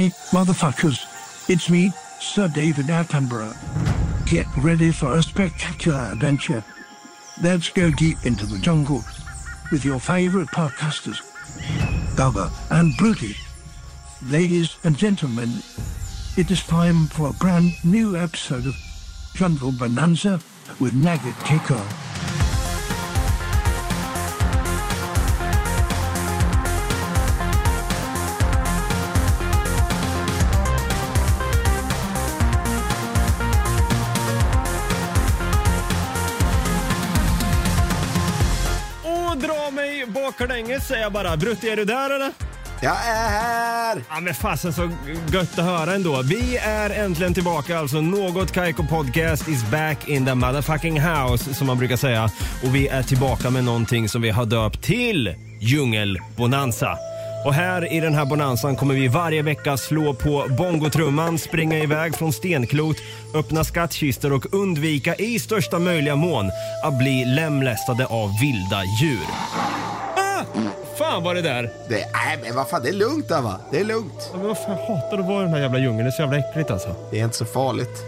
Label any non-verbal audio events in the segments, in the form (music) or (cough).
Hi, motherfuckers. It's me, Sir David Attenborough. Get ready for a spectacular adventure. Let's go deep into the jungle with your favorite podcasters, Gubba and Broody. Ladies and gentlemen, it is time for a brand new episode of Jungle Bonanza with Nugget Kicker. Säger jag bara. Brutti, är du där eller? Jag är här! Ja men fasen så gött att höra ändå. Vi är äntligen tillbaka alltså. Något Kaiko Podcast is back in the motherfucking house som man brukar säga. Och vi är tillbaka med någonting som vi har döpt till Djungelbonanza. Och här i den här bonanzan kommer vi varje vecka slå på bongotrumman, springa iväg från stenklot, öppna skattkistor och undvika i största möjliga mån att bli lemlästade av vilda djur. Fan var det där? Det, nej men vad fan, det är lugnt där va? Det är lugnt. Ja, Men vad fan, jag hatar att vara i den här jävla djungeln. Det är så jävla äckligt alltså. Det är inte så farligt.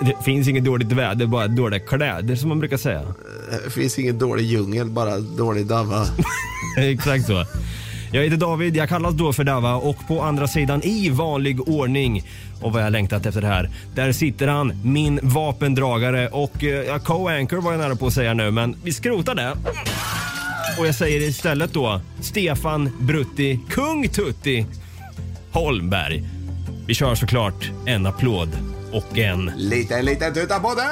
Det finns inget dåligt väder, bara dåliga kläder som man brukar säga. Det finns ingen dålig djungel, bara dålig dava. (laughs) Exakt så. Jag heter David, jag kallas då för Dava och på andra sidan i vanlig ordning och vad jag längtat efter det här. Där sitter han, min vapendragare och eh, co-anchor var jag nära på att säga nu men vi skrotar det. Och jag säger istället då Stefan Brutti, kung Tutti Holmberg. Vi kör såklart en applåd och en Liten, liten tuta på det!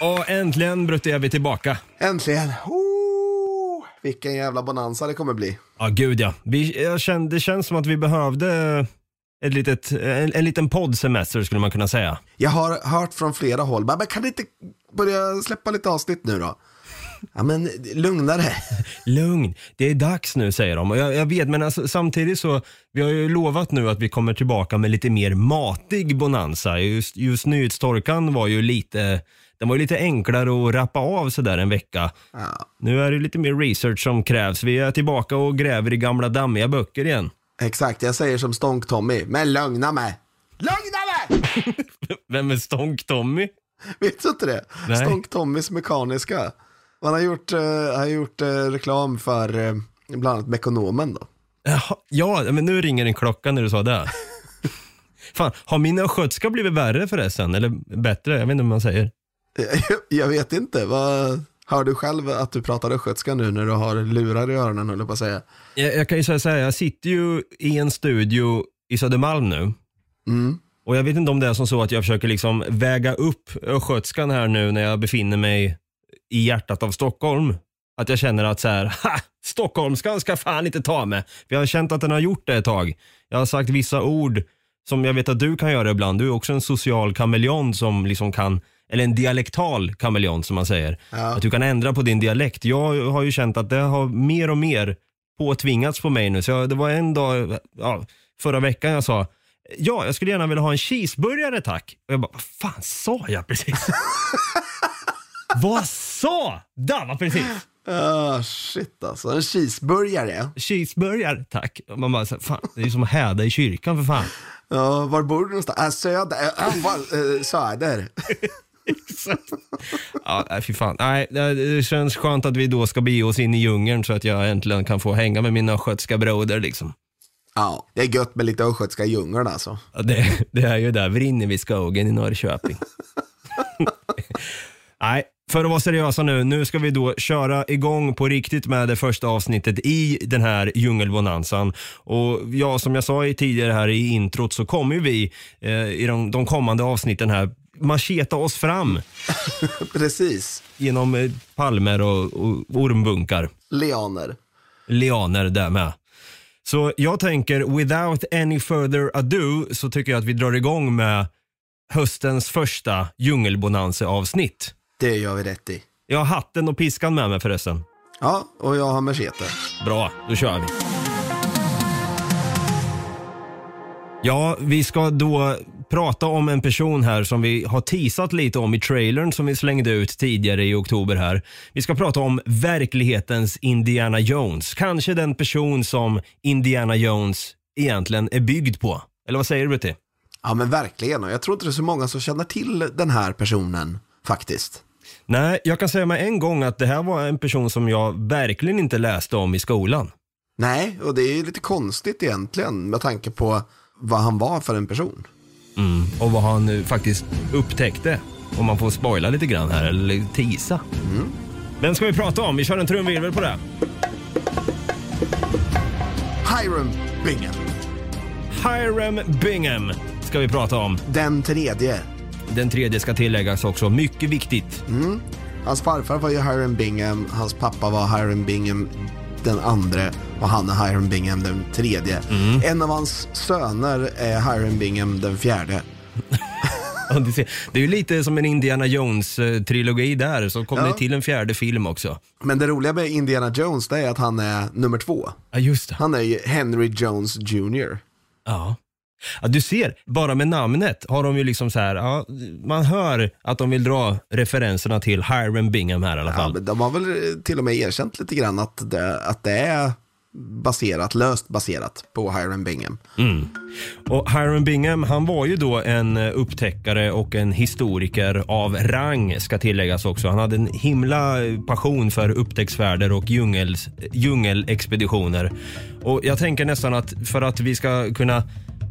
Och äntligen Brutti är vi tillbaka. Äntligen! Oh, vilken jävla bonanza det kommer bli. Ja, gud ja. Vi, jag kände, det känns som att vi behövde ett litet, en, en liten poddsemester skulle man kunna säga. Jag har hört från flera håll, bara, men kan du inte börja släppa lite avsnitt nu då? Ja men lugna dig. (laughs) Lugn, det är dags nu säger de. Och jag, jag vet, men alltså, samtidigt så, vi har ju lovat nu att vi kommer tillbaka med lite mer matig bonanza. Just, just nyhetstorkan var ju lite, den var ju lite enklare att rappa av sådär en vecka. Ja, Nu är det lite mer research som krävs. Vi är tillbaka och gräver i gamla dammiga böcker igen. Exakt, jag säger som Stonk-Tommy, men lugna mig. Lugna mig! (laughs) Vem är Stonk-Tommy? Vet du inte det? Nej. Stonk-Tommys Mekaniska. Han har gjort, uh, har gjort eh, reklam för uh, bland annat Mekonomen då. Jaha, Ja, men nu ringer en klocka när du sa det. (laughs) Fan, har min östgötska blivit värre förresten? Eller bättre? Jag vet inte hur man säger. (laughs) Jag vet inte, vad, hör du själv att du pratar östgötska nu när du har lurar i öronen höll jag på att säga. Jag, jag kan ju säga så här, jag sitter ju i en studio i Södermalm nu. Mm. Och jag vet inte om det är som så att jag försöker liksom väga upp östgötskan här nu när jag befinner mig i hjärtat av Stockholm. Att jag känner att så här, ha! Stockholmskan ska fan inte ta mig. För jag har känt att den har gjort det ett tag. Jag har sagt vissa ord som jag vet att du kan göra ibland. Du är också en social kameleont som liksom kan, eller en dialektal kameleont som man säger. Ja. Att du kan ändra på din dialekt. Jag har ju känt att det har mer och mer påtvingats på mig nu. Så jag, det var en dag, ja, förra veckan jag sa, ja, jag skulle gärna vilja ha en cheeseburgare tack. Och jag bara, vad fan sa jag precis? (laughs) vad sa Dava precis? Ah, shit alltså, en cheeseburgare. Cheeseburgare tack. Man bara, fan, det är som att häda i kyrkan för fan. Ja, var bor du någonstans? Äh, söder. Äh, äh, söder. (laughs) Ja, fy fan. Nej, det känns skönt att vi då ska bege oss in i djungeln så att jag äntligen kan få hänga med mina östgötska broder liksom. Ja, det är gött med lite östgötska djungeln alltså. Ja, det, det är ju där, Vrinne vid skogen i Norrköping. (laughs) Nej, för att vara seriösa nu, nu ska vi då köra igång på riktigt med det första avsnittet i den här djungelbonanzan. Och ja, som jag sa tidigare här i introt så kommer vi eh, i de, de kommande avsnitten här macheta oss fram (laughs) Precis. genom eh, palmer och, och ormbunkar. Leaner. lianer där med. Så jag tänker, without any further ado, så tycker jag att vi drar igång med höstens första djungelbonanza-avsnitt. Det gör vi rätt i. Jag har hatten och piskan med mig förresten. Ja, och jag har machete. Bra, då kör vi. Ja, vi ska då prata om en person här som vi har teasat lite om i trailern som vi slängde ut tidigare i oktober här. Vi ska prata om verklighetens Indiana Jones. Kanske den person som Indiana Jones egentligen är byggd på. Eller vad säger du Brutti? Ja men verkligen, och jag tror inte det är så många som känner till den här personen faktiskt. Nej, jag kan säga med en gång att det här var en person som jag verkligen inte läste om i skolan. Nej, och det är ju lite konstigt egentligen med tanke på vad han var för en person. Mm. Och vad han nu faktiskt upptäckte. Om man får spoila lite grann här, eller tisa. Mm. Vem ska vi prata om? Vi kör en trumvirvel på det. Hiram Bingham, Hiram Bingham ska vi prata om. den tredje. Den tredje ska tilläggas också. Mycket viktigt. Hans farfar var ju Hiram Bingham, hans pappa var Hiram Bingham den andra och han är Hiram Bingham den tredje. En av hans söner är Hiram Bingham den fjärde. (laughs) Det är ju lite som en Indiana Jones-trilogi där, så kom Ja. det till en fjärde film också. Men det roliga med Indiana Jones det är att han är nummer två. Ja, just det. Han är ju Henry Jones Jr. Ja. Ja. Du ser, bara med namnet har de ju liksom så här, ja, man hör att de vill dra referenserna till Hiram Bingham här i alla Ja, fall. men de har väl till och med erkänt lite grann att det, att det är baserat, löst baserat på Hiram Bingham. Och Hiram Bingham, han var ju då en upptäckare och en historiker av rang ska tilläggas också. Han hade en himla passion för upptäcktsfärder och djungels, djungelexpeditioner. Och jag tänker nästan att för att vi ska kunna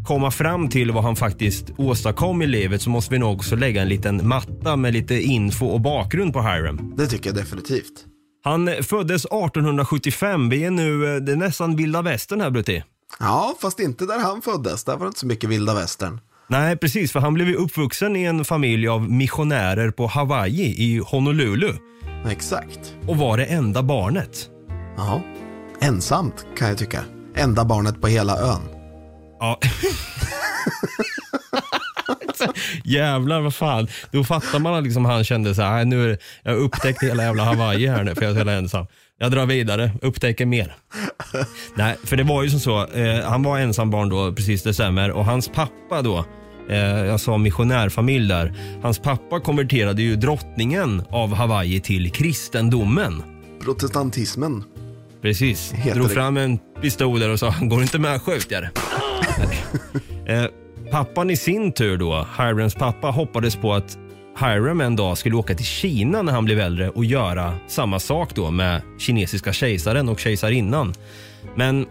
komma fram till vad han faktiskt åstadkom i livet så måste vi nog också lägga en liten matta med lite info och bakgrund på Hiram. Det tycker jag definitivt. Han eh, föddes 1875. Vi är nu, eh, det är nästan vilda västern här Brutti. Ja, fast inte där han föddes. Där var det inte så mycket vilda västern. Nej, precis. För han blev ju uppvuxen i en familj av missionärer på Hawaii i Honolulu Exakt. och var det enda barnet. Ja. Ensamt kan jag tycka. Enda barnet på hela ön. Ja. Jävlar vad fan. Då fattar man att liksom han kände så här, "Nej, nu är det, jag har upptäckt hela jävla Hawaii här nu för jag är så jävla ensam. Jag drar vidare, upptäcker mer. Nej, för det var ju som så, eh, han var ensam barn då, precis det stämmer. Och hans pappa då, eh, jag sa missionärfamilj där. Hans pappa konverterade ju drottningen av Hawaii till kristendomen. Protestantismen. Precis. Heter Drog det. fram en pistol där och sa, går inte med skjut jag dig." (laughs) eh, Pappan i sin tur då, Hirams pappa, hoppades på att Hiram en dag skulle åka till Kina när han blev äldre och göra samma sak då med kinesiska kejsaren och kejsarinnan. Men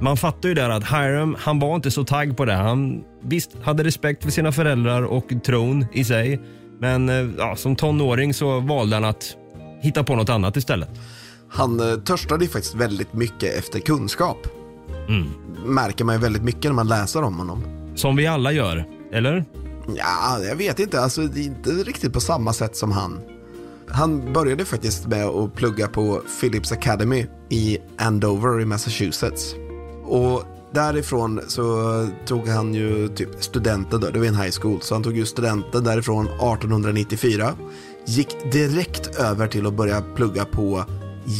man fattar ju där att Hiram, han var inte så tagg på det. Han visst hade respekt för sina föräldrar och tron i sig. Men eh, ja, som tonåring så valde han att hitta på något annat istället. Han eh, törstade ju faktiskt väldigt mycket efter kunskap. Mm. Märker man ju väldigt mycket när man läser om honom. Som vi alla gör, eller? Ja, jag vet inte. Alltså, det är inte riktigt på samma sätt som han. Han började faktiskt med att plugga på Phillips Academy i Andover i Massachusetts. Och därifrån så tog han ju typ studenten då, det var en high school, så han tog ju studenten därifrån 1894. Gick direkt över till att börja plugga på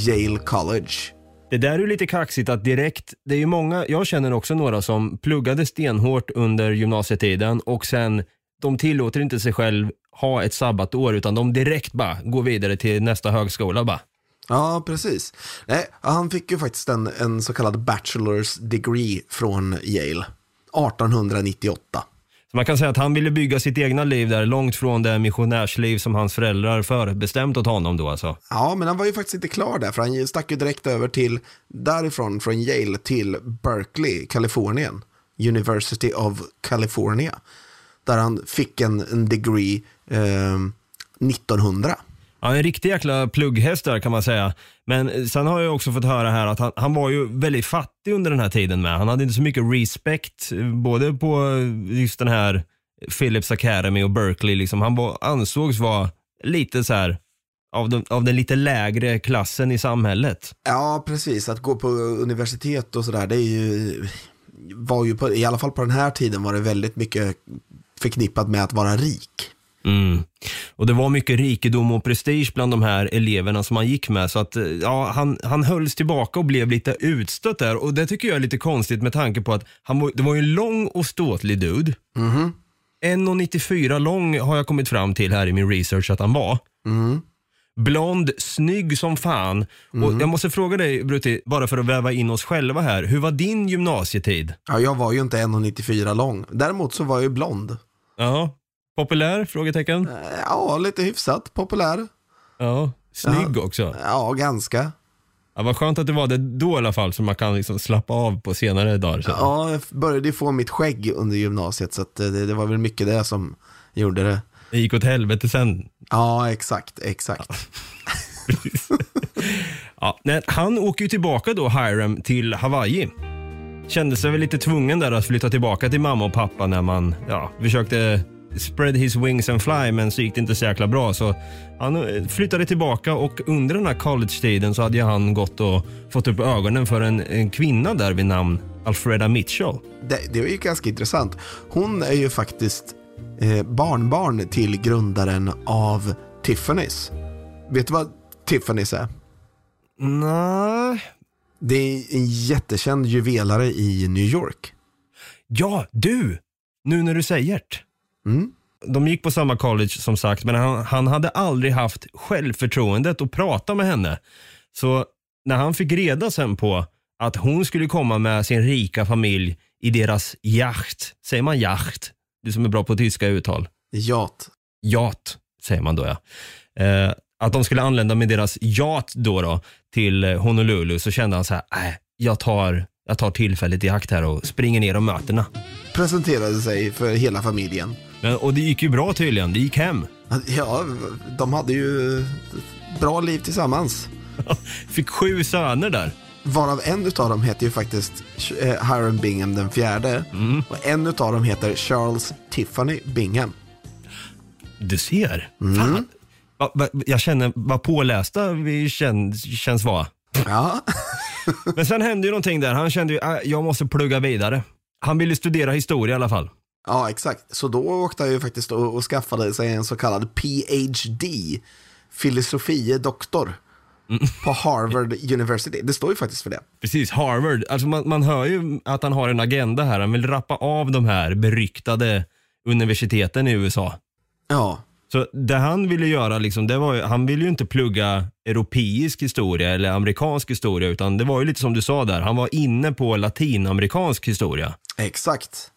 Yale College. Det där är ju lite kaxigt att direkt, det är ju många, jag känner också några som pluggade stenhårt under gymnasietiden och sen, de tillåter inte sig själv ha ett sabbatår utan de direkt bara går vidare till nästa högskola bara. Ja, precis. Nej, han fick ju faktiskt en, en så kallad bachelor's degree från Yale 1898. Så man kan säga att han ville bygga sitt egna liv där långt från det missionärsliv som hans föräldrar förbestämt åt honom då alltså. Ja, men han var ju faktiskt inte klar där, för han stack ju direkt över till, därifrån, från Yale till Berkeley, Kalifornien. University of California. Där han fick en, en degree eh, 1900. Ja, en riktig jäkla plugghäst där kan man säga. Men eh, sen har jag också fått höra här att han, han var ju väldigt fattig under den här tiden med. Han hade inte så mycket respekt eh, både på eh, just den här Phillips Academy och Berkeley. Liksom. Han var, ansågs vara lite så här av den, av den lite lägre klassen i samhället. Ja, precis. Att gå på universitet och sådär, det är ju, var ju på, i alla fall på den här tiden var det väldigt mycket förknippat med att vara rik. Mm. Och det var mycket rikedom och prestige bland de här eleverna som han gick med. Så att eh, ja, han, han hölls tillbaka och blev lite utstött där. Och det tycker jag är lite konstigt med tanke på att han var, det var ju en lång och ståtlig dude. 1,94 lång har jag kommit fram till här i min research att han var. Blond, snygg som fan. Och jag måste fråga dig Brutti, bara för att väva in oss själva här. Hur var din gymnasietid? Ja, jag var ju inte 1,94 lång. Däremot så var jag ju blond. Ja, populär? Frågetecken. Eh, Ja, lite hyfsat populär. Ja, snygg också. Ja, ganska. Ja, vad skönt att det var det då i alla fall, så man kan liksom slappa av på senare dagar. Så. Ja, jag började få mitt skägg under gymnasiet så eh, det, det var väl mycket det som gjorde det. Det gick åt helvete sen. Ja, exakt, exakt. (laughs) Ja, nej, han åker ju tillbaka då, Hiram, till Hawaii. Kände sig väl lite tvungen där att flytta tillbaka till mamma och pappa när man ja, försökte spread his wings and fly men så gick det inte så jäkla bra. Så han eh, flyttade tillbaka och under den här college-tiden så hade han gått och fått upp ögonen för en, en kvinna där vid namn Alfreda Mitchell. Det, det är ju ganska intressant. Hon är ju faktiskt eh, barnbarn till grundaren av Tiffany's. Vet du vad Tiffany's är? Nej. Det är en jättekänd juvelare i New York. Ja, du! Nu när du säger det. Mm. De gick på samma college som sagt, men han, han hade aldrig haft självförtroendet att prata med henne. Så när han fick reda sen på att hon skulle komma med sin rika familj i deras yacht, säger man yacht? Du som är bra på tyska uttal. Jat. Yacht, säger man då ja. Eh, att de skulle anlända med deras yacht då, då till Honolulu så kände han så här, äh, jag tar, jag tar tillfället i akt här och springer ner och möter. Presenterade sig för hela familjen. Men, och det gick ju bra tydligen, det gick hem. Ja, de hade ju bra liv tillsammans. (laughs) Fick sju söner där. Varav en utav dem heter ju faktiskt eh, Hiram Bingham den fjärde. Och en utav dem heter Charles Tiffany Bingham. Du ser. Fan. Va, va, jag känner vad pålästa vi kän, känns vara. Ja, (laughs) Men sen hände ju någonting där. Han kände ju att jag måste plugga vidare. Han ville studera historia i alla fall. Ja exakt. Så då åkte han ju faktiskt och, och skaffade sig en så kallad PhD, filosofie doktor, (laughs) på Harvard University. Det står ju faktiskt för det. Precis, Harvard. Alltså man, man hör ju att han har en agenda här. Han vill rappa av de här beryktade universiteten i USA. Ja, Så det han ville göra, liksom, det var ju, han ville ju inte plugga europeisk historia eller amerikansk historia, utan det var ju lite som du sa där, han var inne på latinamerikansk historia. exakt.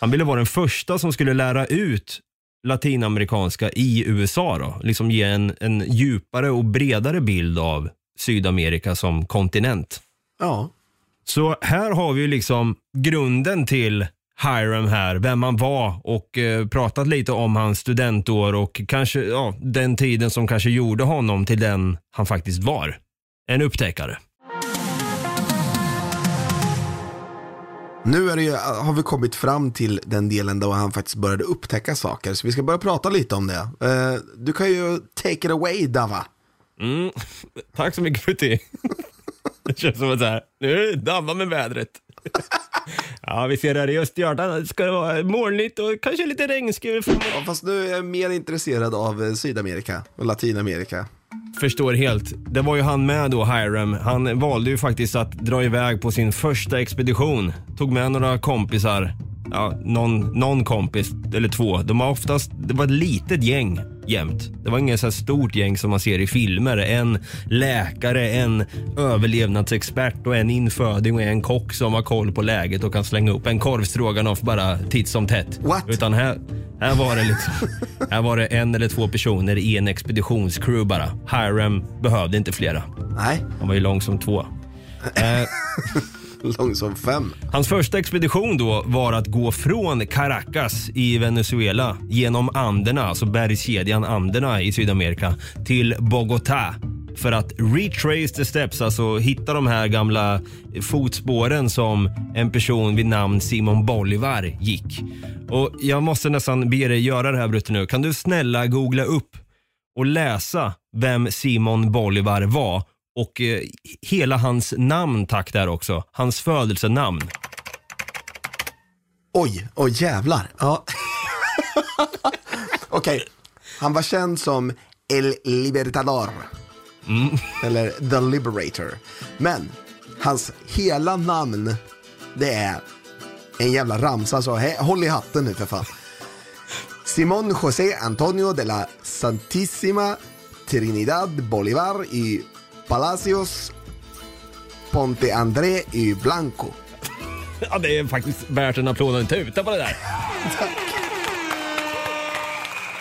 Han ville vara den första som skulle lära ut latinamerikanska i USA då. Liksom ge en, en djupare och bredare bild av Sydamerika som kontinent. Ja, Så här har vi liksom grunden till Hiram här, vem han var och eh, pratat lite om hans studentår och kanske ja, den tiden som kanske gjorde honom till den han faktiskt var. En upptäckare. Nu är det ju, har vi kommit fram till den delen då han faktiskt började upptäcka saker. Så vi ska börja prata lite om det. Eh, du kan ju take it away, Dava. Mm. (laughs) Tack så mycket för det. (laughs) Det känns som att så här, nu är det damma med vädret. (laughs) Ja, vi ser här i Östergötland ska det vara molnigt och kanske lite regnskur. Ja, fast nu är jag mer intresserad av eh, Sydamerika och Latinamerika. Förstår helt. Det var ju han med då, Hiram. Han valde ju faktiskt att dra iväg på sin första expedition. Tog med några kompisar. Ja, någon, någon kompis, eller två. De var oftast, det var ett litet gäng jämt. Det var inget så här stort gäng som man ser i filmer. En läkare, en överlevnadsexpert och en inföding och en kock som har koll på läget och kan slänga upp en korvstroganoff bara titt som tätt. What? Utan här, här var det liksom, här var det en eller två personer i en expeditionscrew bara. Hiram behövde inte flera. Nej, Han var ju lång som två. Eh, lång som fem. Hans första expedition då var att gå från Caracas i Venezuela genom Anderna, alltså bergskedjan Anderna i Sydamerika, till Bogotá för att retrace the steps, alltså hitta de här gamla fotspåren som en person vid namn Simon Bolivar gick. Och jag måste nästan be dig göra det här Brutte nu. Kan du snälla googla upp och läsa vem Simon Bolivar var och eh, hela hans namn tack där också. Hans födelsenamn. Oj, oj jävlar. Ja. (laughs) Okej, han var känd som El Libertador. Eller The Liberator. Men hans hela namn, det är en jävla ramsa. Så he- håll i hatten nu för fan. Simón José Antonio de la Santísima Trinidad Bolívar y Palacios Ponte André y Blanco. Ja, det är faktiskt värt en applåd och en tuta på det där. (laughs)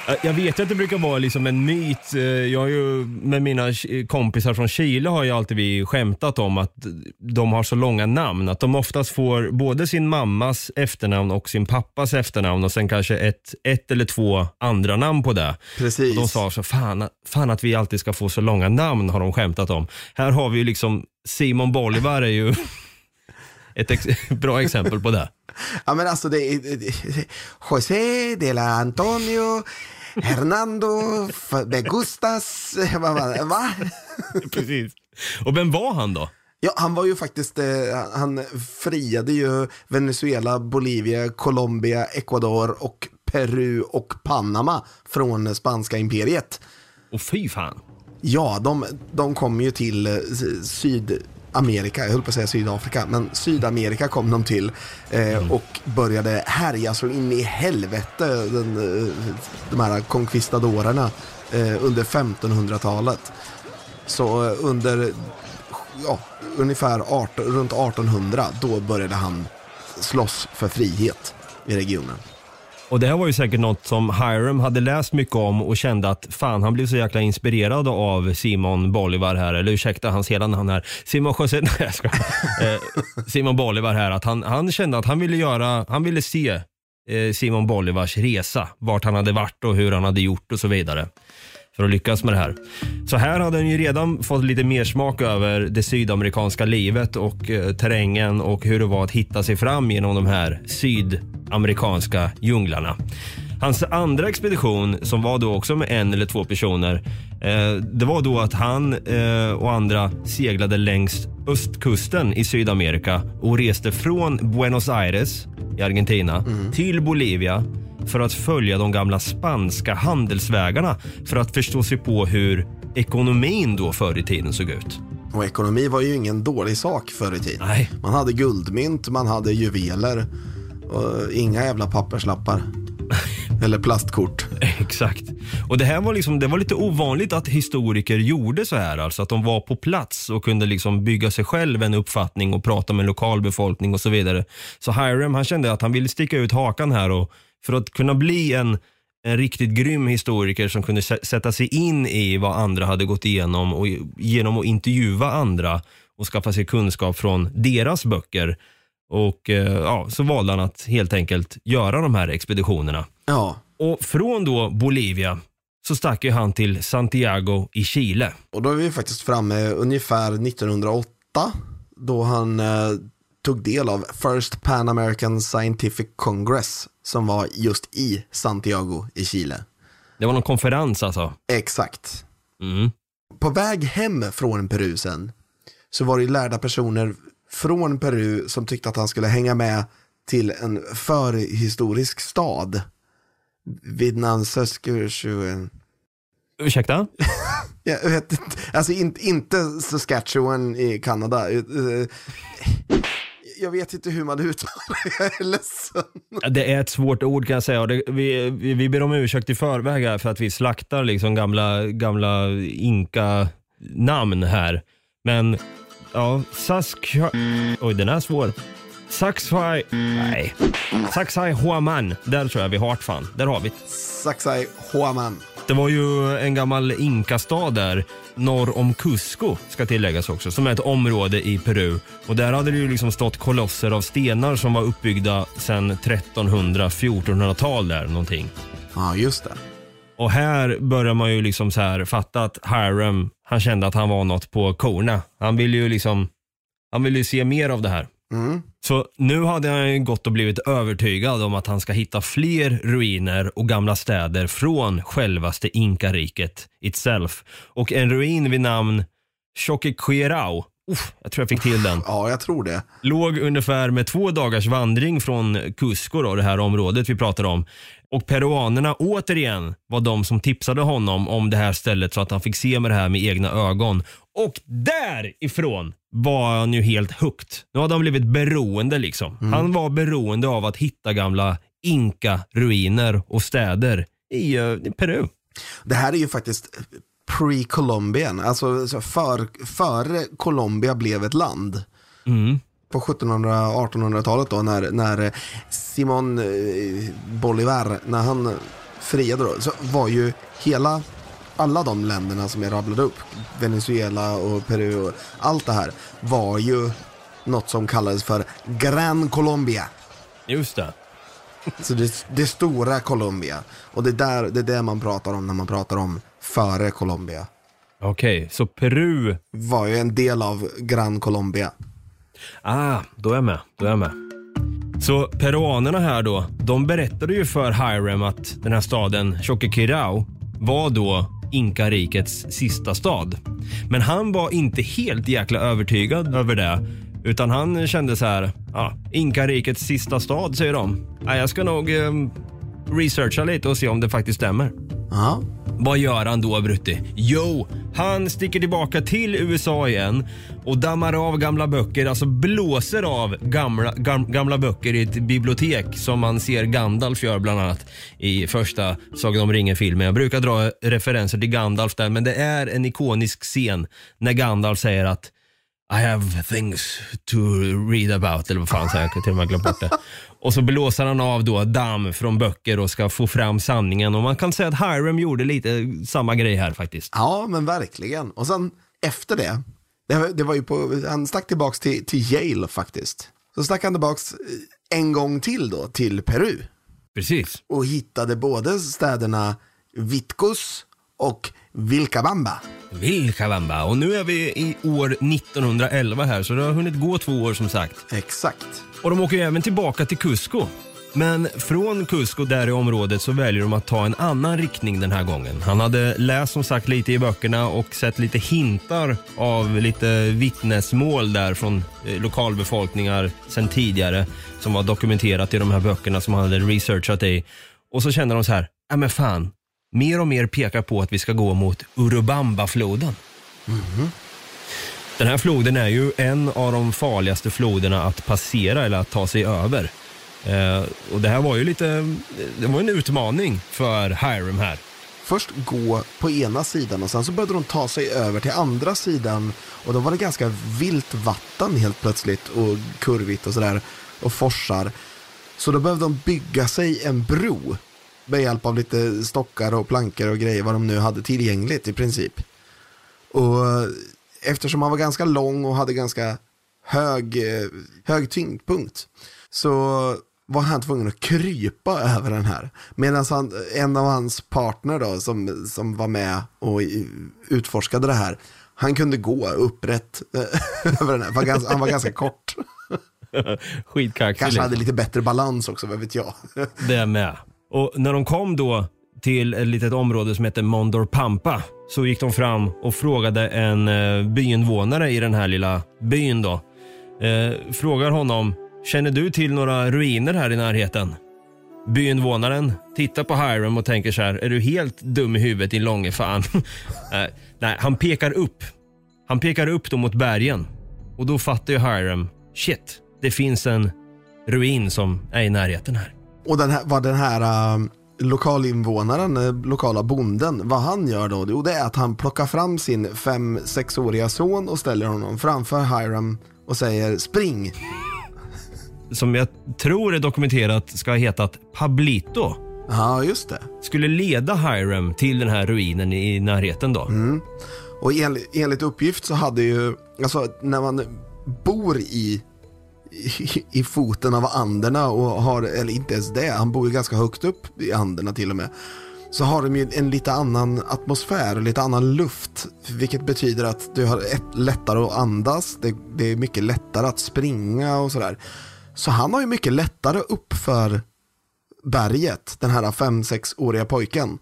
Eh, Jag vet att det brukar vara liksom en myt. eh, Jag ju med mina kompisar från Chile har ju alltid vi skämtat om att de har så långa namn. Att de oftast får både sin mammas efternamn och sin pappas efternamn och sen kanske ett, ett eller två andra namn på det. Precis. Och de sa så, fan, fan att vi alltid ska få så långa namn har de skämtat om. Här har vi ju liksom, Simon Bolivar är ju (laughs) ett ex (laughs) bra exempel på det. Ja men alltså det är det- José de la Antonio Hernando de Gustas, (laughs) det? Va? (laughs) Precis. Och vem var han då? Ja, han var ju faktiskt, eh, han friade ju Venezuela, Bolivia, Colombia, Ecuador och Peru och Panama från spanska imperiet. Och fy fan. Ja, de, de kom ju till eh, Sydamerika, jag höll på att säga Sydafrika, men Sydamerika kom de till eh, och började härja så in i helvete, den, eh, de här conquistadorerna eh, under 1500-talet. Så eh, under, ja, ungefär 18, runt 1800, då började han slåss för frihet i regionen. Och det här var ju säkert något som Hiram hade läst mycket om och kände att fan han blev så jäkla inspirerad av Simon Bolivar här, eller ursäkta hans hela namn här. Simon José, (laughs) nej jag ska. eh, Simon Bolivar här, att han, han kände att han ville göra, han ville se eh, Simon Bolivars resa, vart han hade varit och hur han hade gjort och så vidare. För att lyckas med det här. Så här hade han ju redan fått lite mer smak över det sydamerikanska livet och eh, terrängen och hur det var att hitta sig fram genom de här sydamerikanska djunglarna. Hans andra expedition, som var då också med en eller två personer, eh, det var då att han eh, och andra seglade längs östkusten i Sydamerika och reste från Buenos Aires i Argentina till Bolivia för att följa de gamla spanska handelsvägarna för att förstå sig på hur ekonomin då förr i tiden såg ut. Och ekonomi var ju ingen dålig sak förr i tiden. Nej. Man hade guldmynt, man hade juveler och inga jävla papperslappar. (laughs) Eller plastkort. Exakt. Och det här var, liksom, det var lite ovanligt att historiker gjorde så här. Alltså att de var på plats och kunde liksom bygga sig själv en uppfattning och prata med lokalbefolkning och så vidare. Så Hiram han kände att han ville sticka ut hakan här och för att kunna bli en, en riktigt grym historiker som kunde sä- sätta sig in i vad andra hade gått igenom och genom att intervjua andra och skaffa sig kunskap från deras böcker. Och eh, ja, så valde han att helt enkelt göra de här expeditionerna. Ja, Och från då Bolivia så stack ju han till Santiago i Chile. och då är vi faktiskt framme ungefär 1908 då han eh, tog del av First Pan American Scientific Congress som var just i Santiago i Chile. Det var någon konferens alltså. Exakt. Mm. På väg hem från Peru sen så var det lärda personer från Peru som tyckte att han skulle hänga med till en förhistorisk stad vid namn Saskatchewan. Ursäkta? (laughs) Jag vet inte, alltså inte, inte Saskatchewan i Kanada. Jag vet inte hur man uttalar det, jag är ledsen. Det är ett svårt ord kan jag säga. Och det, vi, vi, vi ber om ursäkt i förväg här för att vi slaktar liksom gamla, gamla inka-namn här. Men ja, Sask... Oj, den är svår. Saxai... Nej. Saxai Huaman. Där tror jag vi har fan. Där har vi det. Saxai Huaman. Det var ju en gammal inkastad där norr om Cusco ska tilläggas också, som är ett område i Peru. Och där hade det ju liksom stått kolosser av stenar som var uppbyggda sedan 1300-1400-tal där någonting. Ja, just det. Och här börjar man ju liksom så här fatta att Hiram, han kände att han var något på korna. Han ville ju liksom, han ville ju se mer av det här. Mm. Så nu hade han ju gått och blivit övertygad om att han ska hitta fler ruiner och gamla städer från självaste inkariket itself. Och en ruin vid namn Choquequirao, Uff, jag tror jag fick till den, Ja, jag tror det. låg ungefär med två dagars vandring från Cusco, då, det här området vi pratar om. Och peruanerna återigen var de som tipsade honom om det här stället så att han fick se med det här med egna ögon. Och därifrån var han ju helt hooked. Nu hade han blivit beroende liksom. Han var beroende av att hitta gamla inka-ruiner och städer i eh, Peru. Det här är ju faktiskt pre-Colombian, alltså så för, före Colombia blev ett land. På 1700-1800-talet då när, när Simon eh, Bolivar, när han friade då, så var ju hela, alla de länderna som jag rabblade upp, Venezuela och Peru och allt det här, var ju något som kallades för Gran Colombia. Just det. Så det, det stora Colombia. Och det, där, det är det man pratar om när man pratar om före Colombia. Okej, så Peru. Var ju en del av Gran Colombia. Ah, då är jag med. Då är jag med. Så peruanerna här då, de berättade ju för Hiram att den här staden Choquequirao var då Inkarikets sista stad. Men han var inte helt jäkla övertygad över det. Utan han kände så här, ja, Inkarikets sista stad säger de. Jag ska nog eh, researcha lite och se om det faktiskt stämmer. Ja. Vad gör han då Brutti? Jo, han sticker tillbaka till USA igen och dammar av gamla böcker, alltså blåser av gamla, gam, gamla böcker i ett bibliotek som man ser Gandalf gör bland annat i första Sagan om ringen-filmen. Jag brukar dra referenser till Gandalf där men det är en ikonisk scen när Gandalf säger att i have things to read about, eller vad fan säger jag? Jag till och med glömt bort det. Och så blåser han av då damm från böcker och ska få fram sanningen. Och man kan säga att Hiram gjorde lite samma grej här faktiskt. ja, men verkligen. Och sen efter det, det, det var ju på, han stack tillbaks till, till Yale faktiskt. Så stack han tillbaks eh, en gång till då, till Peru. Precis. Och hittade både städerna Vitcus och Vilcabamba. Vilcabamba. Och nu är vi i år 1911 här så det har hunnit gå två år som sagt. Exakt. Och de åker ju även tillbaka till Cusco. Men från Cusco där i området så väljer de att ta en annan riktning den här gången. Han hade läst som sagt lite i böckerna och sett lite hintar av lite vittnesmål där från eh, lokalbefolkningar sen tidigare som var dokumenterat i de här böckerna som han hade researchat i. Och så kände de så här, ja men fan, mer och mer pekar på att vi ska gå mot Urubamba-floden. Den här floden är ju en av de farligaste floderna att passera eller att ta sig över. Eh, och det här var ju lite, det var en utmaning för Hiram här. Först gå på ena sidan och sen så började de ta sig över till andra sidan. Och då var det ganska vilt vatten helt plötsligt och kurvigt och sådär. Och forsar. Så då behövde de bygga sig en bro. Med hjälp av lite stockar och plankor och grejer vad de nu hade tillgängligt i princip. Och eftersom han var ganska lång och hade ganska hög, eh, hög tyngdpunkt så var han tvungen att krypa över den här. Medan han, en av hans partner då som, som var med och utforskade det här, han kunde gå upprätt eh, (laughs) över den här. Var ganska, han var ganska kort. (laughs) Skitkaxig. Kanske hade liksom. lite bättre balans också, vad vet jag. Det är med. Och när de kom då till ett litet område som heter Mondor Pampa så gick de fram och frågade en eh, byinvånare i den här lilla byn då. Eh, frågar honom, känner du till några ruiner här i närheten? Byinvånaren tittar på Hiram och tänker så här, är du helt dum i huvudet din långe fan? (laughs) Eh, nej, han pekar upp. Han pekar upp då mot bergen. Och då fattar ju Hiram, shit, det finns en ruin som är i närheten här. Och den här, vad den här uh, lokalinvånaren, eh, lokala bonden, vad han gör då, jo, det är att han plockar fram sin fem sexåriga son och ställer honom framför Hiram och säger spring. som jag tror är dokumenterat ska ha hetat Pablito Ja, just det. skulle leda Hiram till den här ruinen i närheten då. Och enligt, enligt uppgift så hade ju, alltså när man bor i, i, i foten av Anderna och har, eller inte ens det, han bor ju ganska högt upp i Anderna till och med. Så har de ju en lite annan atmosfär och lite annan luft. Vilket betyder att du har ett, lättare att andas, det, det är mycket lättare att springa och sådär. Så han har ju mycket lättare upp för berget, den här 5-6-åriga pojken.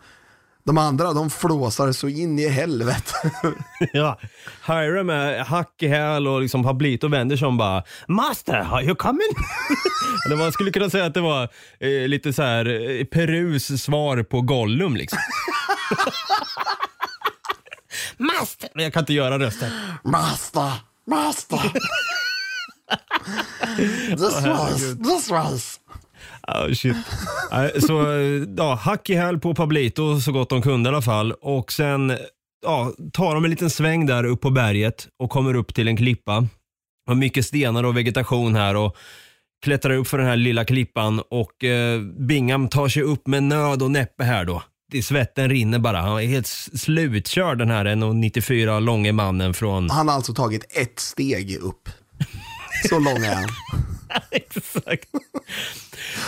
De andra, de flåsar så in i helvete. (laughs) ja. Hiram är hack i häl och liksom Pablito vänder sig om bara Master, are you coming? (laughs) Eller man skulle kunna säga att det var eh, lite så här eh, Perus svar på Gollum liksom. (laughs) Master! Men jag kan inte göra rösten. Master, master. this was, this was. Oh, shit. Så ja, hack i häl på Pablito så gott de kunde i alla fall. Och sen ja, tar de en liten sväng där upp på berget och kommer upp till en klippa. Har mycket stenar och vegetation här och klättrar upp för den här lilla klippan och eh, Bingham tar sig upp med nöd och näppe här då. Det- Svetten rinner bara. Han är helt slutkörd den här 1,94 långe mannen från... Han har alltså tagit ett steg upp. Så lång är han. (laughs) Exakt.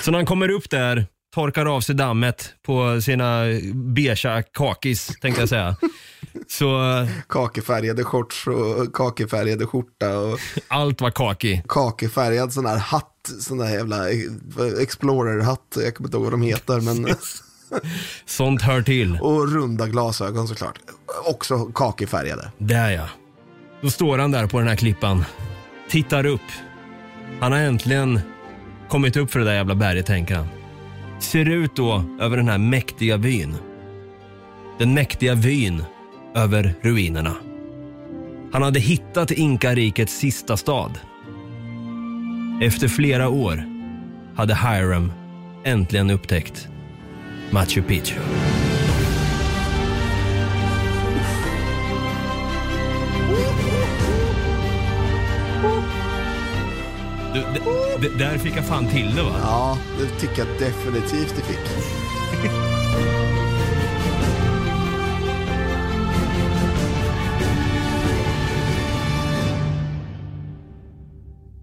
Så när han kommer upp där, torkar av sig dammet på sina beiga kakis, tänkte jag säga. Så Kakefärgade shorts och kakefärgade skjorta och allt var kaki. kakefärgad sån här hatt, sån där jävla Explorer-hatt, jag kommer inte ihåg vad de heter, men (laughs) Sånt hör till. och runda glasögon såklart. Också kakefärgade. Där ja. Då står han där på den här klippan. Tittar upp. Han har äntligen kommit upp för det där jävla berget, tänker han. Ser ut då över den här mäktiga vyn. Den mäktiga vyn över ruinerna. Han hade hittat Inkarikets sista stad. Efter flera år hade Hiram äntligen upptäckt Machu Picchu. Du, d- d- där fick jag fan till det va? Ja, det tycker jag definitivt det fick.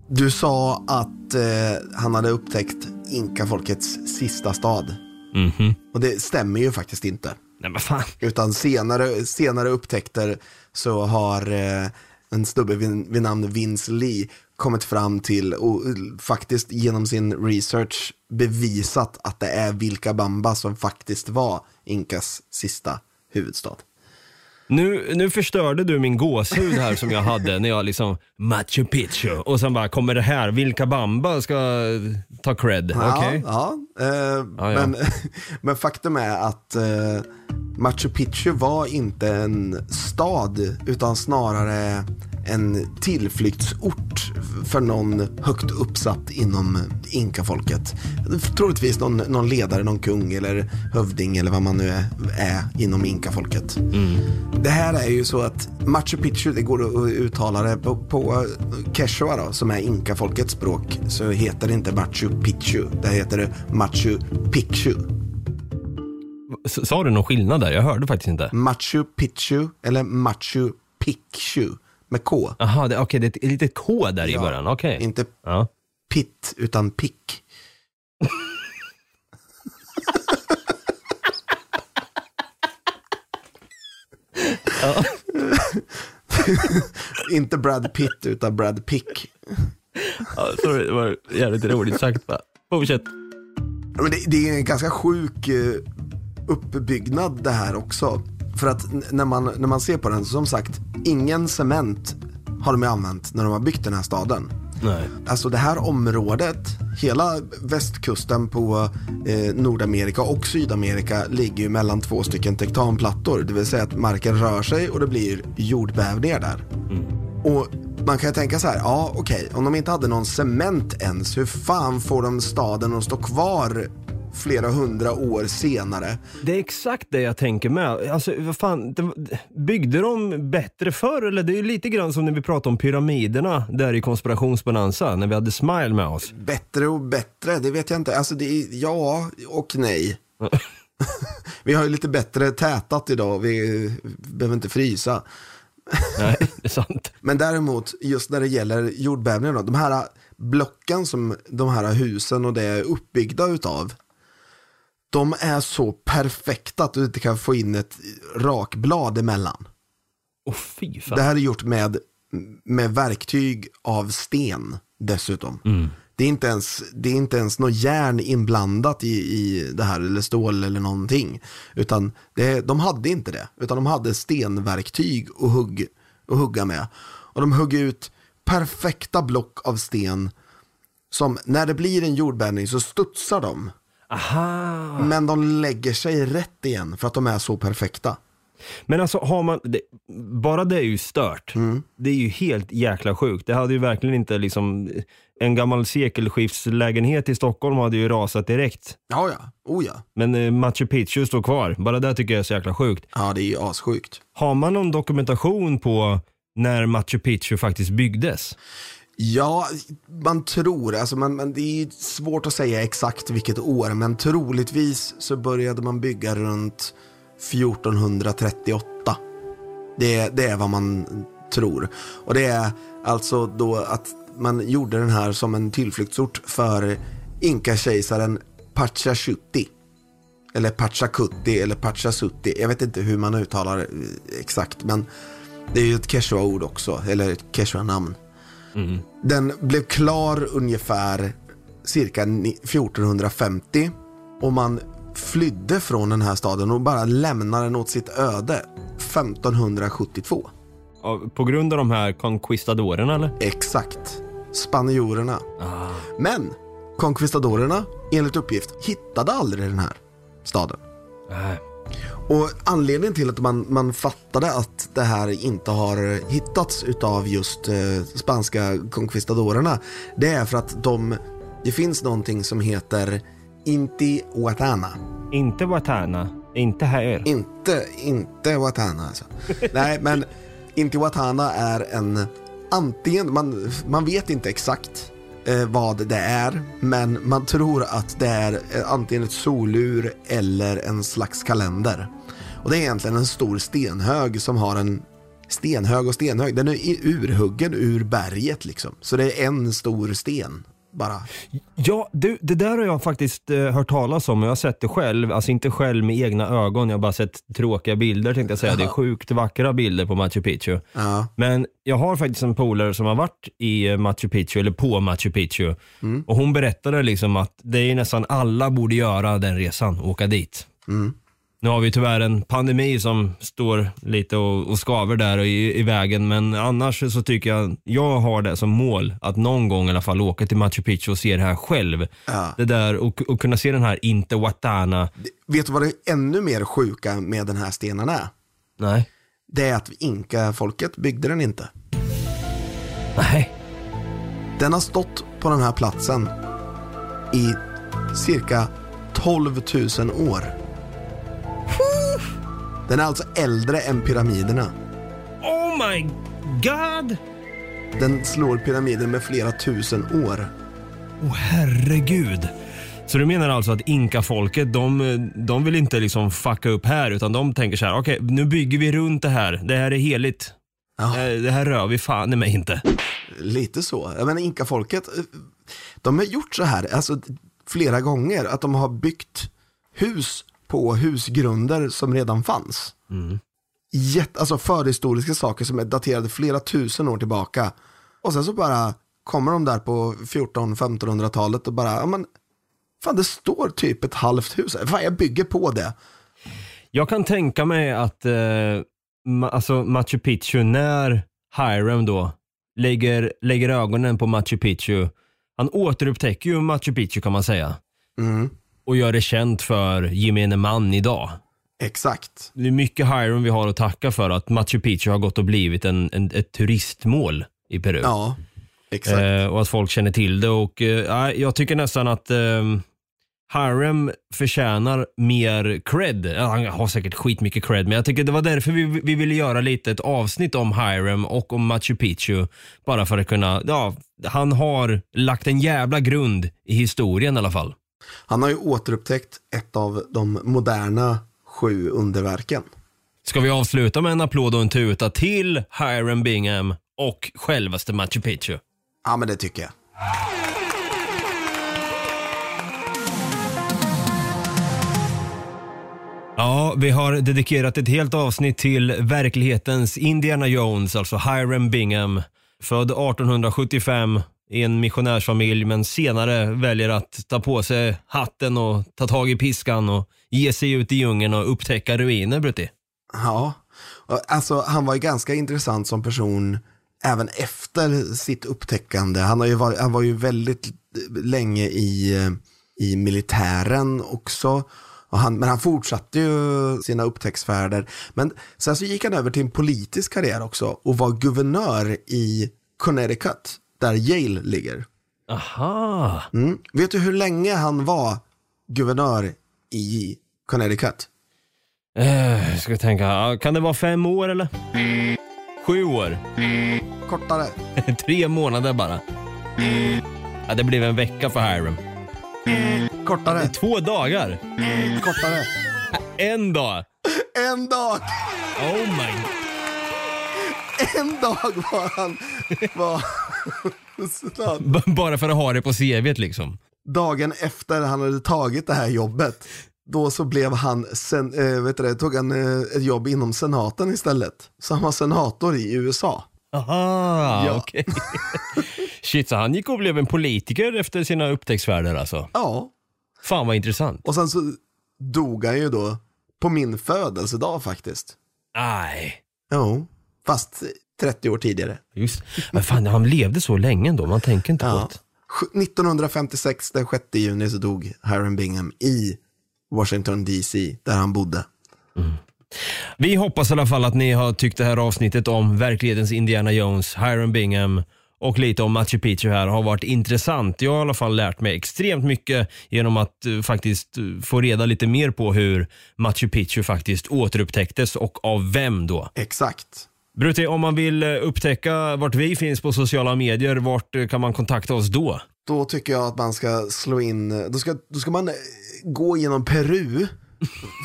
Du sa att eh, han hade upptäckt inkafolkets sista stad. Mhm. Och det stämmer ju faktiskt inte. Nej men fan. Utan senare, senare upptäckter så har eh, en snubbe vid, vid namn Vince Lee kommit fram till och eh, faktiskt genom sin research bevisat att det är Vilcabamba som faktiskt var Inkas sista huvudstad. Nu, nu förstörde du min gåshud här som jag hade när jag liksom Machu Picchu och sen bara kommer det här, Vilka Bamba ska ta cred. Ja, ja, eh, Ja, ja. Men, (laughs) men faktum är att eh, Machu Picchu var inte en stad utan snarare en tillflyktsort för någon högt uppsatt inom inkafolket. Troligtvis någon, någon ledare, någon kung eller hövding eller vad man nu är, är inom inkafolket. Det här är ju så att Machu Picchu, det går att uttala det på, på Quechua då, som är inkafolkets språk, så heter det inte Machu Picchu. Det heter det Machu Picchu. S- Sa du någon skillnad där? Jag hörde faktiskt inte. Machu Picchu eller Machu Picchu med K. Jaha, det, okej, det är ett litet K där i Ja, början. Okej. Inte Ja. pitt utan pick. (laughs) Inte Brad Pitt utan Brad Pick. Ja, sorry, det var jävligt roligt sagt. Fortsätt. Men det, det är en ganska sjuk eh, uppbyggnad det här också. För att när man, när man ser på den, som sagt, ingen cement har de ju använt när de har byggt den här staden. Nej. Alltså det här området, hela västkusten på eh, Nordamerika och Sydamerika ligger ju mellan två stycken tektonplattor. Det vill säga att marken rör sig och det blir jordbävningar där. Och man kan ju tänka så här, ja okej, om de inte hade någon cement ens, hur fan får de staden att stå kvar flera hundra år senare? Det är exakt det jag tänker med. Alltså, vad fan, det, byggde de bättre förr? Eller det är ju lite grann som när vi pratade om pyramiderna där i konspirationsbonanza, när vi hade Smile med oss. Bättre och bättre, det vet jag inte. Alltså det är ja och nej. (laughs) (laughs) vi har ju lite bättre tätat idag, vi behöver inte frysa. Nej, (laughs) det är sant. Men däremot, just när det gäller jordbävningar, då, de här blocken som de här husen och det är uppbyggda utav, de är så perfekta att du inte kan få in ett rakblad emellan. Åh fy fan. Det här är gjort med, med verktyg av sten dessutom. Det, är inte ens, det är inte ens något järn inblandat i, i det här, eller stål eller någonting. Utan det, de hade inte det, utan de hade stenverktyg att, hugg, att hugga med. Och de högg ut perfekta block av sten som när det blir en jordbävning så studsar de. Aha. Men de lägger sig rätt igen för att de är så perfekta. Men alltså har man, det, bara det är ju stört. Mm. Det är ju helt jäkla sjukt. Det hade ju verkligen inte liksom, en gammal sekelskiftslägenhet i Stockholm hade ju rasat direkt. Ja, ja. Oh ja. Men eh, Machu Picchu står kvar. Bara det tycker jag är så jäkla sjukt. Ja, det är ju assjukt. Har man någon dokumentation på när Machu Picchu faktiskt byggdes? Ja, man tror, alltså man, man, det är svårt att säga exakt vilket år, men troligtvis så började man bygga runt 1438. Det, det är vad man tror. Och det är alltså då att man gjorde den här som en tillflyktsort för Inka-kejsaren Pachacuti. Eller Pachacuti eller Pachasutti. Jag vet inte hur man uttalar det exakt, men det är ju ett quechua-ord också, eller ett quechua-namn. Den blev klar ungefär cirka ni- 1450 och man flydde från den här staden och bara lämnade den åt sitt öde 1572. Ja, På grund av de här conquistadorerna eller? Exakt. Spanjorerna. Men conquistadorerna, enligt uppgift, hittade aldrig den här staden. Nej. Och anledningen till att man, man fattade att det här inte har hittats utav just eh, spanska conquistadorerna, det är för att de, det finns någonting som heter Intihuatana. Inte Watana, inte här. Inte, inte Huatana alltså. (laughs) Nej, men Intihuatana är en, antingen, man, man vet inte exakt eh, vad det är, men man tror att det är eh, antingen ett solur eller en slags kalender. Och det är egentligen en stor stenhög som har en stenhög och stenhög. Den är urhuggen ur berget liksom. Så det är en stor sten bara. Ja, du, det där har jag faktiskt eh, hört talas om och jag har sett det själv. Alltså inte själv med egna ögon, jag har bara sett tråkiga bilder tänkte jag säga. Det är sjukt vackra bilder på Machu Picchu. Ja. Men jag har faktiskt en polare som har varit i eh, Machu Picchu, eller på Machu Picchu. Och hon berättade liksom att det är nästan alla borde göra den resan, åka dit. Nu har vi tyvärr en pandemi som står lite och, och skaver där och i, i vägen, men annars så tycker jag, jag har det som mål att någon gång i alla fall åka till Machu Picchu och se det här själv. Ja. Det där och, och kunna se den här Intihuatana. Vet du vad det är ännu mer sjuka med den här stenen är? Nej. Det är att inka-folket byggde den inte. Nej. Den har stått på den här platsen i cirka 12 000 år. Den är alltså äldre än pyramiderna. Oh my god! Den slår pyramiden med flera tusen år. Åh herregud. Så du menar alltså att inkafolket, de, de vill inte liksom fucka upp här utan de tänker så här, okej nu bygger vi runt det här. Det här är heligt. Ja. Eh, Det här rör vi fan i mig inte. Lite så. Jag menar inkafolket, eh, de har gjort så här alltså, flera gånger. Att de har byggt hus på husgrunder som redan fanns. Jätte, alltså förhistoriska saker som är daterade flera tusen år tillbaka. Och sen så bara kommer de där på 14-1500-talet och bara, ja men, fan det står typ ett halvt hus här. Fan jag bygger på det. Jag kan tänka mig att eh, ma- alltså Machu Picchu, när Hiram då lägger, lägger ögonen på Machu Picchu, han återupptäcker ju Machu Picchu kan man säga. Mm, Och gör det känt för gemene man idag. exakt. Det är mycket Hiram vi har att tacka för att Machu Picchu har gått och blivit en, en, ett turistmål i Peru. Ja, exakt. Eh, och att folk känner till det. Och, eh, jag tycker nästan att eh, Hiram förtjänar mer cred. Han har säkert skitmycket cred, men jag tycker det var därför vi, vi ville göra lite ett avsnitt om Hiram och om Machu Picchu. Bara för att kunna, ja, han har lagt en jävla grund i historien i alla fall. Han har ju återupptäckt ett av de moderna sju underverken. Ska vi avsluta med en applåd och en tuta till Hiram Bingham och självaste Machu Picchu? Ja, men det tycker jag. Ja, vi har dedikerat ett helt avsnitt till verklighetens Indiana Jones, alltså Hiram Bingham. Född 1875 i en missionärsfamilj men senare väljer att ta på sig hatten och ta tag i piskan och ge sig ut i djungeln och upptäcka ruiner, Brutti. Ja, alltså han var ju ganska intressant som person även efter sitt upptäckande. Han, har ju varit, han var ju väldigt länge i, eh, i militären också. Och han, men han fortsatte ju sina upptäcktsfärder. Men sen så gick han över till en politisk karriär också och var guvernör i Connecticut, där Yale ligger. Aha. Mm. Vet du hur länge han var guvernör i Connecticut? Eh, ska jag tänka, kan det vara fem år eller? Sju år? Kortare. (laughs) Tre månader bara. Ja, det blev en vecka för Hiram. Kortare. Två dagar? Kortare. (laughs) En dag? En dag. Oh my... En dag var han... (laughs) B- Bara för att ha det på CVt liksom. dagen efter han hade tagit det här jobbet, då så blev han, sen, eh, vet du det, tog han eh, ett jobb inom senaten istället. Så han var senator i USA. Aha, Ja. okej. (laughs) Shit, så han gick och blev en politiker efter sina upptäcktsfärder alltså. Ja, Fan vad intressant. och sen så dog han ju då på min födelsedag faktiskt. Nej. Jo, fast 30 år tidigare. Just Men fan, han levde så länge ändå, man tänker inte på Ja. det. 1956, den 6 juni, så dog Hiram Bingham i Washington DC, där han bodde. Vi hoppas i alla fall att ni har tyckt det här avsnittet om verklighetens Indiana Jones, Hiram Bingham och lite om Machu Picchu här har varit intressant. Jag har i alla fall lärt mig extremt mycket genom att eh, faktiskt eh, få reda lite mer på hur Machu Picchu faktiskt återupptäcktes och av vem då. Exakt. Brutti, om man vill eh, upptäcka vart vi finns på sociala medier, vart eh, kan man kontakta oss då? Då tycker jag att man ska slå in, då ska, då ska man eh, gå genom Peru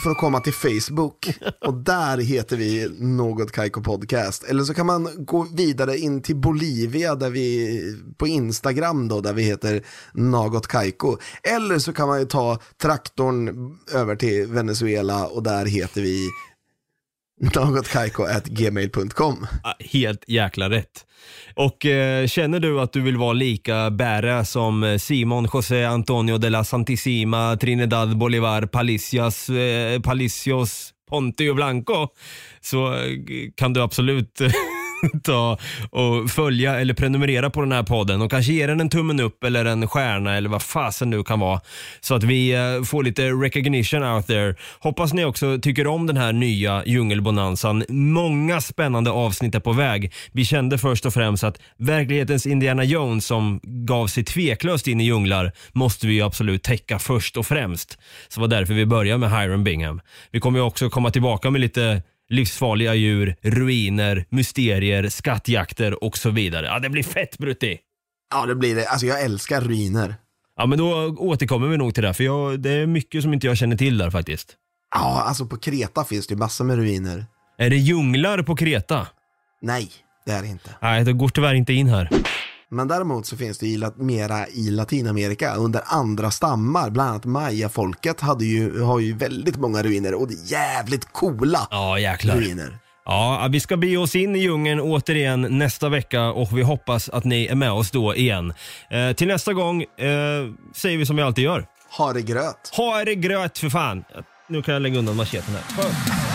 för att komma till Facebook. (laughs) Och där heter vi Något Kaiko Podcast. Eller så kan man gå vidare in till Bolivia där vi, på Instagram då, där vi heter Något Kaiko. Eller så kan man ju ta traktorn över till Venezuela och där heter vi Någotkaiko.gmail.com. Ah, helt jäkla rätt. Och eh, känner du att du vill vara lika bära som eh, Simon José Antonio de la Santissima Trinidad Bolivar Palicias, eh, Palicios Pontio Blanco så eh, kan du absolut (laughs) ta och följa eller prenumerera på den här podden och kanske ge den en tummen upp eller en stjärna eller vad fasen nu kan vara. Så att vi eh, får lite recognition out there. Hoppas ni också tycker om den här nya djungelbonanzan. Många spännande avsnitt är på väg. Vi kände först och främst att verklighetens Indiana Jones som gav sig tveklöst in i djunglar måste vi ju absolut täcka först och främst. Så det var därför vi började med Hiram Bingham. Vi kommer ju också komma tillbaka med lite livsfarliga djur, ruiner, mysterier, skattjakter och så vidare. Ja, det blir fett Brutti! Ja, det blir det. Alltså jag älskar ruiner. Ja, men då återkommer vi nog till det, för jag, det är mycket som inte jag känner till där faktiskt. Ja, alltså på Kreta finns det ju massor med ruiner. Är det djunglar på Kreta? Nej, det är det inte. Nej, det går tyvärr inte in här. Men däremot så finns det lat- mera i Latinamerika under andra stammar. Bland annat mayafolket hade ju, har ju väldigt många ruiner och det är jävligt coola Ja, jäklar. ruiner. Ja, vi ska bege oss in i djungeln återigen nästa vecka och vi hoppas att ni är med oss då igen. Eh, till nästa gång eh, säger vi som vi alltid gör. Ha det gröt. Ha det gröt för fan! Nu kan jag lägga undan macheten här.